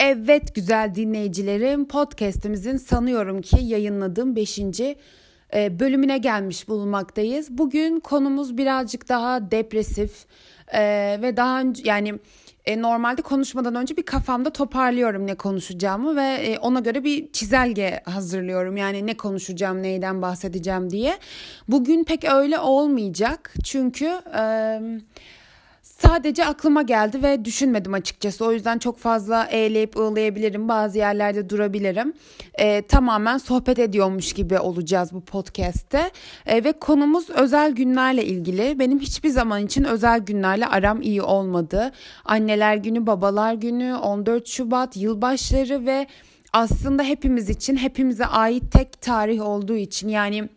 Evet güzel dinleyicilerim podcast'imizin sanıyorum ki yayınladığım 5. E, bölümüne gelmiş bulunmaktayız. Bugün konumuz birazcık daha depresif e, ve daha önce yani e, normalde konuşmadan önce bir kafamda toparlıyorum ne konuşacağımı ve ona göre bir çizelge hazırlıyorum. Yani ne konuşacağım, neyden bahsedeceğim diye. Bugün pek öyle olmayacak çünkü... E, Sadece aklıma geldi ve düşünmedim açıkçası. O yüzden çok fazla eğleyip ığlayabilirim. Bazı yerlerde durabilirim. Ee, tamamen sohbet ediyormuş gibi olacağız bu podcast'te. Ee, ve konumuz özel günlerle ilgili. Benim hiçbir zaman için özel günlerle aram iyi olmadı. Anneler günü, babalar günü, 14 Şubat, yılbaşları ve aslında hepimiz için hepimize ait tek tarih olduğu için yani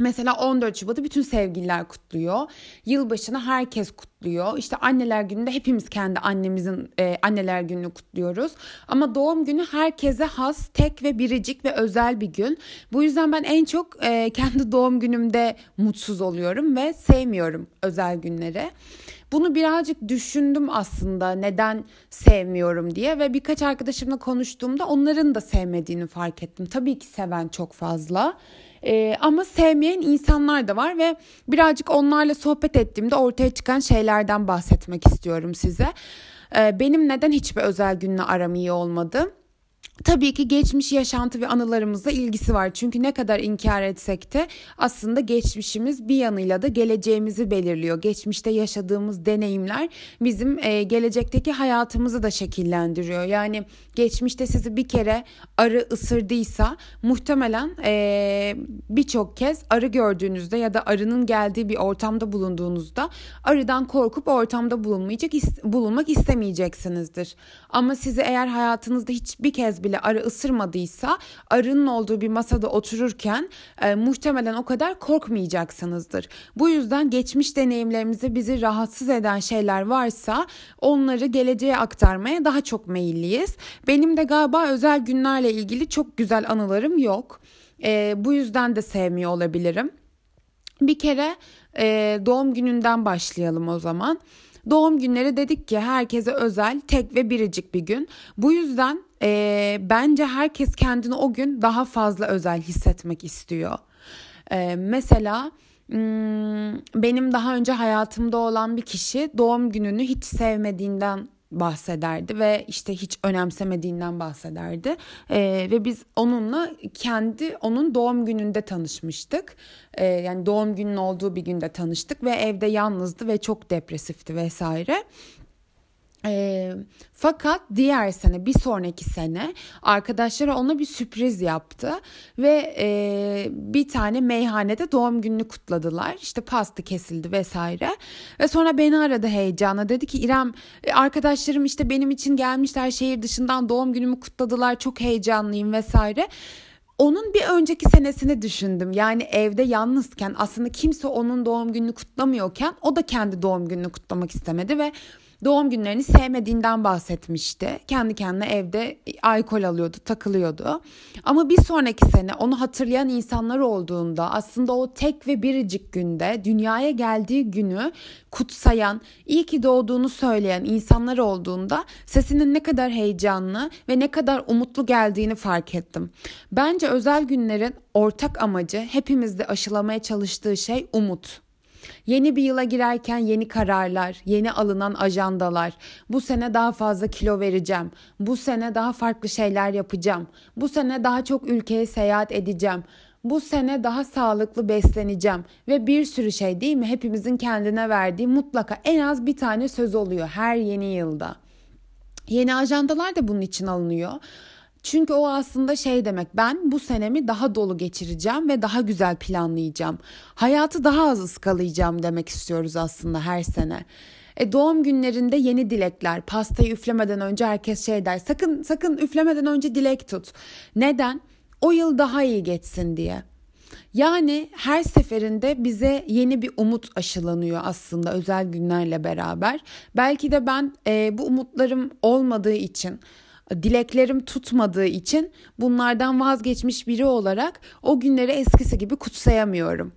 Mesela 14 Şubat'ı bütün sevgililer kutluyor. Yılbaşını herkes kutluyor. İşte anneler gününde hepimiz kendi annemizin e, anneler gününü kutluyoruz. Ama doğum günü herkese has, tek ve biricik ve özel bir gün. Bu yüzden ben en çok e, kendi doğum günümde mutsuz oluyorum ve sevmiyorum özel günleri. Bunu birazcık düşündüm aslında neden sevmiyorum diye ve birkaç arkadaşımla konuştuğumda onların da sevmediğini fark ettim. Tabii ki seven çok fazla. Ee, ama sevmeyen insanlar da var ve birazcık onlarla sohbet ettiğimde ortaya çıkan şeylerden bahsetmek istiyorum size. Ee, benim neden hiçbir özel günle aram iyi olmadı? Tabii ki geçmiş yaşantı ve anılarımızla ilgisi var. Çünkü ne kadar inkar etsek de aslında geçmişimiz bir yanıyla da geleceğimizi belirliyor. Geçmişte yaşadığımız deneyimler bizim e, gelecekteki hayatımızı da şekillendiriyor. Yani geçmişte sizi bir kere arı ısırdıysa muhtemelen e, birçok kez arı gördüğünüzde ya da arının geldiği bir ortamda bulunduğunuzda arıdan korkup ortamda bulunmayacak bulunmak istemeyeceksinizdir. Ama sizi eğer hayatınızda hiçbir kez bile bile arı ısırmadıysa arının olduğu bir masada otururken e, muhtemelen o kadar korkmayacaksınızdır. Bu yüzden geçmiş deneyimlerimizde bizi rahatsız eden şeyler varsa onları geleceğe aktarmaya daha çok meyilliyiz. Benim de galiba özel günlerle ilgili çok güzel anılarım yok. E, bu yüzden de sevmiyor olabilirim. Bir kere e, doğum gününden başlayalım o zaman. Doğum günleri dedik ki herkese özel, tek ve biricik bir gün. Bu yüzden e, bence herkes kendini o gün daha fazla özel hissetmek istiyor. E, mesela hmm, benim daha önce hayatımda olan bir kişi doğum gününü hiç sevmediğinden bahsederdi ve işte hiç önemsemediğinden bahsederdi. Ee, ve biz onunla kendi onun doğum gününde tanışmıştık. Ee, yani doğum günün olduğu bir günde tanıştık ve evde yalnızdı ve çok depresifti vesaire e, fakat diğer sene bir sonraki sene arkadaşları ona bir sürpriz yaptı ve e, bir tane meyhanede doğum gününü kutladılar. İşte pasta kesildi vesaire. Ve sonra beni aradı heyecana. Dedi ki İrem e, arkadaşlarım işte benim için gelmişler şehir dışından doğum günümü kutladılar çok heyecanlıyım vesaire. Onun bir önceki senesini düşündüm. Yani evde yalnızken aslında kimse onun doğum gününü kutlamıyorken o da kendi doğum gününü kutlamak istemedi ve doğum günlerini sevmediğinden bahsetmişti. Kendi kendine evde alkol alıyordu, takılıyordu. Ama bir sonraki sene onu hatırlayan insanlar olduğunda aslında o tek ve biricik günde dünyaya geldiği günü kutsayan, iyi ki doğduğunu söyleyen insanlar olduğunda sesinin ne kadar heyecanlı ve ne kadar umutlu geldiğini fark ettim. Bence özel günlerin ortak amacı hepimizde aşılamaya çalıştığı şey umut. Yeni bir yıla girerken yeni kararlar, yeni alınan ajandalar. Bu sene daha fazla kilo vereceğim. Bu sene daha farklı şeyler yapacağım. Bu sene daha çok ülkeye seyahat edeceğim. Bu sene daha sağlıklı besleneceğim ve bir sürü şey değil mi? Hepimizin kendine verdiği mutlaka en az bir tane söz oluyor her yeni yılda. Yeni ajandalar da bunun için alınıyor. Çünkü o aslında şey demek ben bu senemi daha dolu geçireceğim ve daha güzel planlayacağım. Hayatı daha az ıskalayacağım demek istiyoruz aslında her sene. E doğum günlerinde yeni dilekler. Pastayı üflemeden önce herkes şey der. Sakın sakın üflemeden önce dilek tut. Neden? O yıl daha iyi geçsin diye. Yani her seferinde bize yeni bir umut aşılanıyor aslında özel günlerle beraber. Belki de ben e, bu umutlarım olmadığı için dileklerim tutmadığı için bunlardan vazgeçmiş biri olarak o günleri eskisi gibi kutsayamıyorum.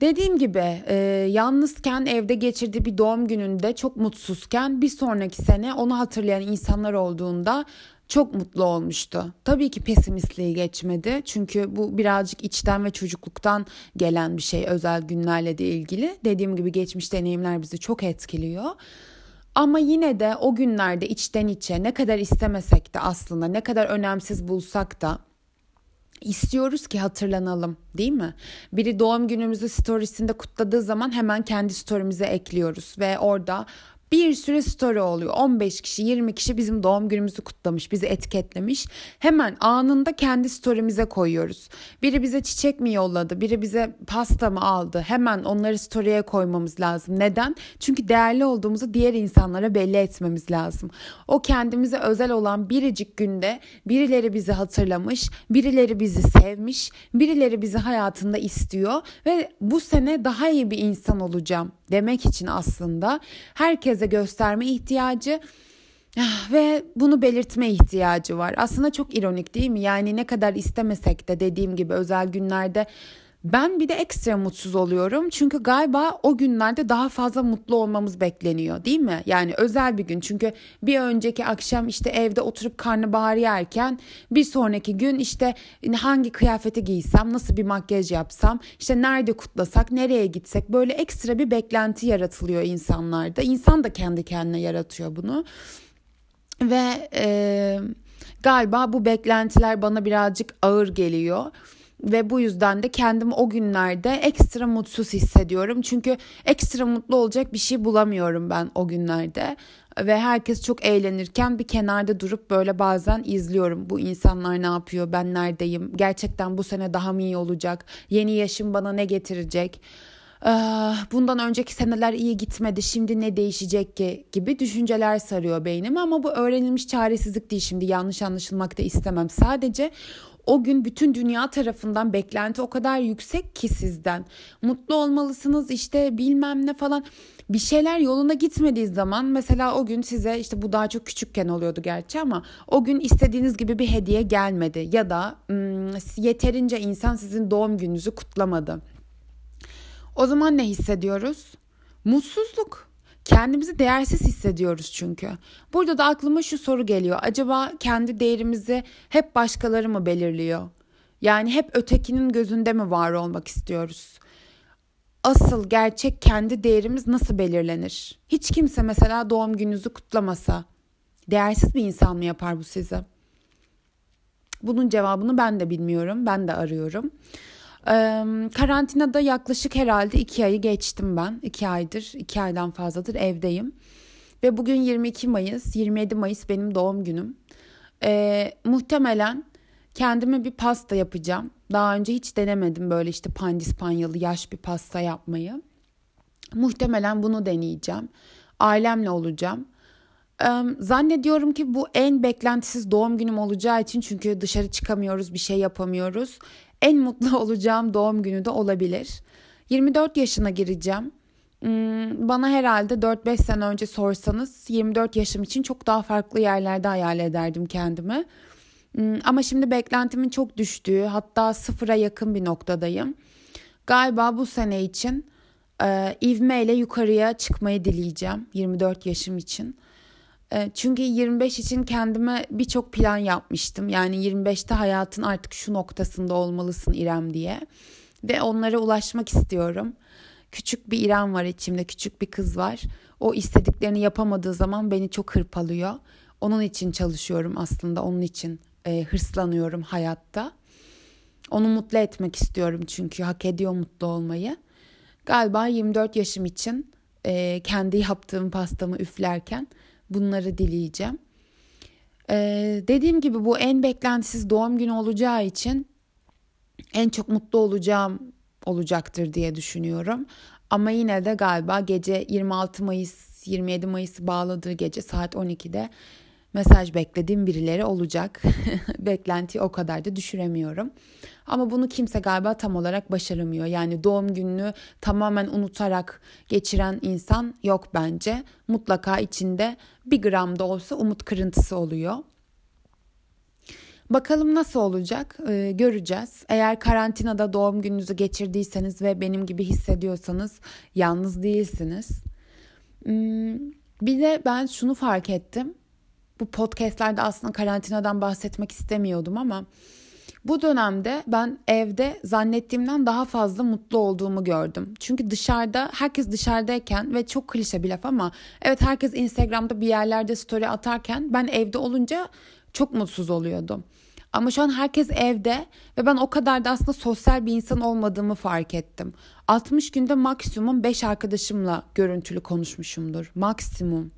Dediğim gibi e, yalnızken evde geçirdiği bir doğum gününde çok mutsuzken bir sonraki sene onu hatırlayan insanlar olduğunda çok mutlu olmuştu. Tabii ki pesimistliği geçmedi. Çünkü bu birazcık içten ve çocukluktan gelen bir şey özel günlerle de ilgili. Dediğim gibi geçmiş deneyimler bizi çok etkiliyor. Ama yine de o günlerde içten içe ne kadar istemesek de aslında ne kadar önemsiz bulsak da istiyoruz ki hatırlanalım değil mi? Biri doğum günümüzü storiesinde kutladığı zaman hemen kendi story'mize ekliyoruz ve orada bir sürü story oluyor. 15 kişi 20 kişi bizim doğum günümüzü kutlamış bizi etiketlemiş. Hemen anında kendi story'mize koyuyoruz. Biri bize çiçek mi yolladı biri bize pasta mı aldı hemen onları story'e koymamız lazım. Neden? Çünkü değerli olduğumuzu diğer insanlara belli etmemiz lazım. O kendimize özel olan biricik günde birileri bizi hatırlamış, birileri bizi sevmiş, birileri bizi hayatında istiyor ve bu sene daha iyi bir insan olacağım demek için aslında herkese gösterme ihtiyacı ah, ve bunu belirtme ihtiyacı var. Aslında çok ironik değil mi? Yani ne kadar istemesek de dediğim gibi özel günlerde ben bir de ekstra mutsuz oluyorum çünkü galiba o günlerde daha fazla mutlu olmamız bekleniyor değil mi? Yani özel bir gün çünkü bir önceki akşam işte evde oturup karnabahar yerken bir sonraki gün işte hangi kıyafeti giysem, nasıl bir makyaj yapsam, işte nerede kutlasak, nereye gitsek böyle ekstra bir beklenti yaratılıyor insanlarda. İnsan da kendi kendine yaratıyor bunu ve e, galiba bu beklentiler bana birazcık ağır geliyor ve bu yüzden de kendimi o günlerde ekstra mutsuz hissediyorum. Çünkü ekstra mutlu olacak bir şey bulamıyorum ben o günlerde. Ve herkes çok eğlenirken bir kenarda durup böyle bazen izliyorum. Bu insanlar ne yapıyor, ben neredeyim, gerçekten bu sene daha mı iyi olacak, yeni yaşım bana ne getirecek? Ah, bundan önceki seneler iyi gitmedi şimdi ne değişecek ki gibi düşünceler sarıyor beynimi ama bu öğrenilmiş çaresizlik değil şimdi yanlış anlaşılmak da istemem sadece o gün bütün dünya tarafından beklenti o kadar yüksek ki sizden. Mutlu olmalısınız işte bilmem ne falan. Bir şeyler yoluna gitmediği zaman mesela o gün size işte bu daha çok küçükken oluyordu gerçi ama o gün istediğiniz gibi bir hediye gelmedi ya da yeterince insan sizin doğum gününüzü kutlamadı. O zaman ne hissediyoruz? Mutsuzluk. Kendimizi değersiz hissediyoruz çünkü. Burada da aklıma şu soru geliyor. Acaba kendi değerimizi hep başkaları mı belirliyor? Yani hep ötekinin gözünde mi var olmak istiyoruz? Asıl gerçek kendi değerimiz nasıl belirlenir? Hiç kimse mesela doğum gününüzü kutlamasa değersiz bir insan mı yapar bu sizi? Bunun cevabını ben de bilmiyorum. Ben de arıyorum. Ee, karantinada yaklaşık herhalde iki ayı geçtim ben. İki aydır, iki aydan fazladır evdeyim. Ve bugün 22 Mayıs, 27 Mayıs benim doğum günüm. Ee, muhtemelen kendime bir pasta yapacağım. Daha önce hiç denemedim böyle işte pandispanyalı yaş bir pasta yapmayı. Muhtemelen bunu deneyeceğim. Ailemle olacağım. Zannediyorum ki bu en beklentisiz doğum günüm olacağı için çünkü dışarı çıkamıyoruz, bir şey yapamıyoruz en mutlu olacağım doğum günü de olabilir. 24 yaşına gireceğim. Hmm, bana herhalde 4-5 sene önce sorsanız 24 yaşım için çok daha farklı yerlerde hayal ederdim kendimi. Hmm, ama şimdi beklentimin çok düştüğü hatta sıfıra yakın bir noktadayım. Galiba bu sene için e, ivmeyle yukarıya çıkmayı dileyeceğim 24 yaşım için. Ee, çünkü 25 için kendime birçok plan yapmıştım. Yani 25'te hayatın artık şu noktasında olmalısın İrem diye. Ve onlara ulaşmak istiyorum. Küçük bir İrem var içimde, küçük bir kız var. O istediklerini yapamadığı zaman beni çok hırpalıyor. Onun için çalışıyorum aslında, onun için e, hırslanıyorum hayatta. Onu mutlu etmek istiyorum çünkü hak ediyor mutlu olmayı. Galiba 24 yaşım için e, kendi yaptığım pastamı üflerken bunları dileyeceğim. Ee, dediğim gibi bu en beklentisiz doğum günü olacağı için en çok mutlu olacağım olacaktır diye düşünüyorum. Ama yine de galiba gece 26 Mayıs 27 Mayıs'ı bağladığı gece saat 12'de mesaj beklediğim birileri olacak. Beklentiyi o kadar da düşüremiyorum. Ama bunu kimse galiba tam olarak başaramıyor. Yani doğum gününü tamamen unutarak geçiren insan yok bence. Mutlaka içinde bir gram da olsa umut kırıntısı oluyor. Bakalım nasıl olacak ee, göreceğiz. Eğer karantinada doğum gününüzü geçirdiyseniz ve benim gibi hissediyorsanız yalnız değilsiniz. Hmm, bir de ben şunu fark ettim. Bu podcastlerde aslında karantinadan bahsetmek istemiyordum ama bu dönemde ben evde zannettiğimden daha fazla mutlu olduğumu gördüm. Çünkü dışarıda herkes dışarıdayken ve çok klişe bir laf ama evet herkes Instagram'da bir yerlerde story atarken ben evde olunca çok mutsuz oluyordum. Ama şu an herkes evde ve ben o kadar da aslında sosyal bir insan olmadığımı fark ettim. 60 günde maksimum 5 arkadaşımla görüntülü konuşmuşumdur. Maksimum.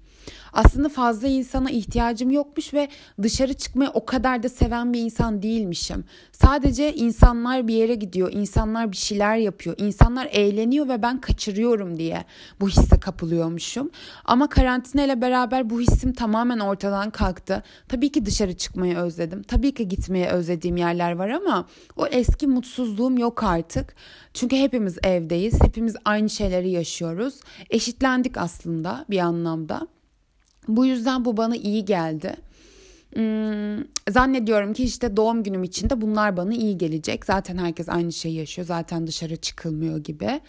Aslında fazla insana ihtiyacım yokmuş ve dışarı çıkmayı o kadar da seven bir insan değilmişim. Sadece insanlar bir yere gidiyor, insanlar bir şeyler yapıyor, insanlar eğleniyor ve ben kaçırıyorum diye bu hisse kapılıyormuşum. Ama karantina ile beraber bu hissim tamamen ortadan kalktı. Tabii ki dışarı çıkmayı özledim. Tabii ki gitmeye özlediğim yerler var ama o eski mutsuzluğum yok artık. Çünkü hepimiz evdeyiz. Hepimiz aynı şeyleri yaşıyoruz. Eşitlendik aslında bir anlamda. Bu yüzden bu bana iyi geldi. Hmm, zannediyorum ki işte doğum günüm için de bunlar bana iyi gelecek. Zaten herkes aynı şeyi yaşıyor. Zaten dışarı çıkılmıyor gibi.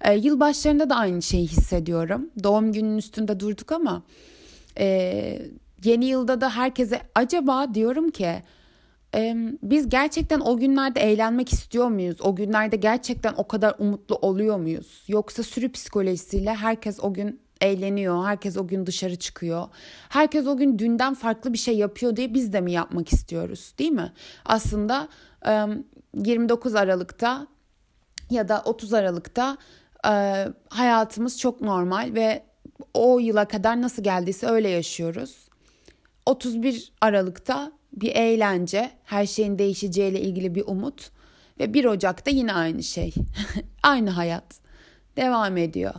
Ee, yılbaşlarında da aynı şeyi hissediyorum. Doğum gününün üstünde durduk ama e, yeni yılda da herkese acaba diyorum ki e, biz gerçekten o günlerde eğlenmek istiyor muyuz? O günlerde gerçekten o kadar umutlu oluyor muyuz? Yoksa sürü psikolojisiyle herkes o gün eğleniyor. Herkes o gün dışarı çıkıyor. Herkes o gün dünden farklı bir şey yapıyor diye biz de mi yapmak istiyoruz değil mi? Aslında 29 Aralık'ta ya da 30 Aralık'ta hayatımız çok normal ve o yıla kadar nasıl geldiyse öyle yaşıyoruz. 31 Aralık'ta bir eğlence, her şeyin değişeceğiyle ilgili bir umut ve 1 Ocak'ta yine aynı şey. aynı hayat devam ediyor.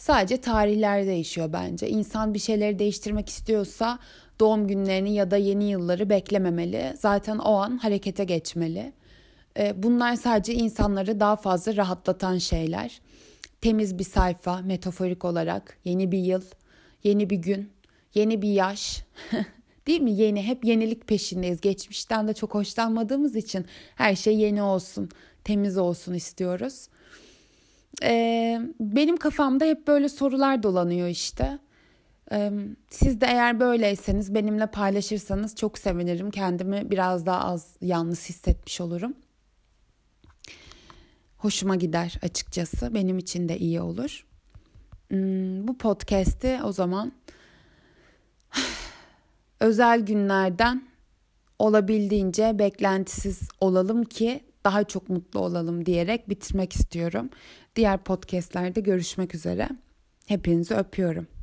Sadece tarihler değişiyor bence. İnsan bir şeyleri değiştirmek istiyorsa doğum günlerini ya da yeni yılları beklememeli. Zaten o an harekete geçmeli. Ee, bunlar sadece insanları daha fazla rahatlatan şeyler. Temiz bir sayfa metaforik olarak yeni bir yıl, yeni bir gün, yeni bir yaş. Değil mi? Yeni hep yenilik peşindeyiz. Geçmişten de çok hoşlanmadığımız için her şey yeni olsun, temiz olsun istiyoruz. Ee, benim kafamda hep böyle sorular dolanıyor işte. Ee, siz de eğer böyleyseniz benimle paylaşırsanız çok sevinirim. Kendimi biraz daha az yalnız hissetmiş olurum. Hoşuma gider açıkçası. Benim için de iyi olur. Hmm, bu podcast'i o zaman özel günlerden olabildiğince beklentisiz olalım ki daha çok mutlu olalım diyerek bitirmek istiyorum. Diğer podcastlerde görüşmek üzere. Hepinizi öpüyorum.